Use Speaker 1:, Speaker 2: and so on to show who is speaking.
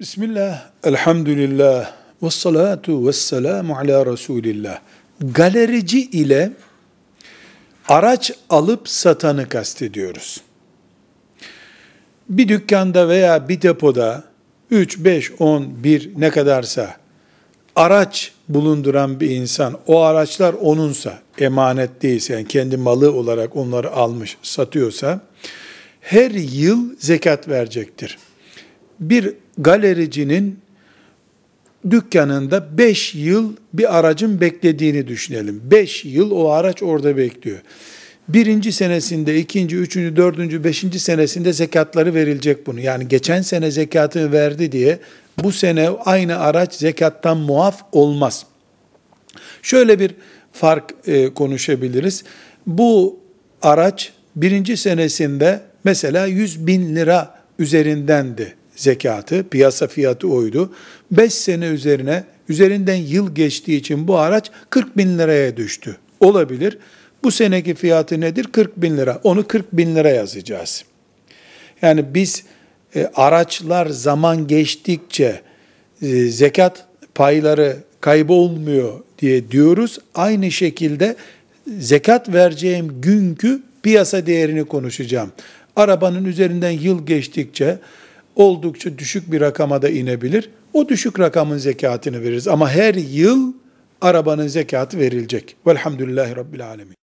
Speaker 1: Bismillah, elhamdülillah, ve salatu ve selamu ala Resulillah. Galerici ile araç alıp satanı kastediyoruz. Bir dükkanda veya bir depoda 3, 5, 10, 1 ne kadarsa araç bulunduran bir insan, o araçlar onunsa, emanet değilse, yani kendi malı olarak onları almış, satıyorsa, her yıl zekat verecektir. Bir galericinin dükkanında 5 yıl bir aracın beklediğini düşünelim. 5 yıl o araç orada bekliyor. Birinci senesinde, ikinci, üçüncü, dördüncü, beşinci senesinde zekatları verilecek bunu. Yani geçen sene zekatı verdi diye bu sene aynı araç zekattan muaf olmaz. Şöyle bir fark e, konuşabiliriz. Bu araç birinci senesinde mesela 100 bin lira üzerindendi zekatı, piyasa fiyatı oydu. 5 sene üzerine, üzerinden yıl geçtiği için bu araç 40 bin liraya düştü. Olabilir. Bu seneki fiyatı nedir? 40 bin lira. Onu 40 bin lira yazacağız. Yani biz e, araçlar zaman geçtikçe e, zekat payları kaybolmuyor diye diyoruz. Aynı şekilde zekat vereceğim günkü piyasa değerini konuşacağım. Arabanın üzerinden yıl geçtikçe oldukça düşük bir rakama da inebilir. O düşük rakamın zekatını veririz. Ama her yıl arabanın zekatı verilecek. Velhamdülillahi Rabbil Alemin.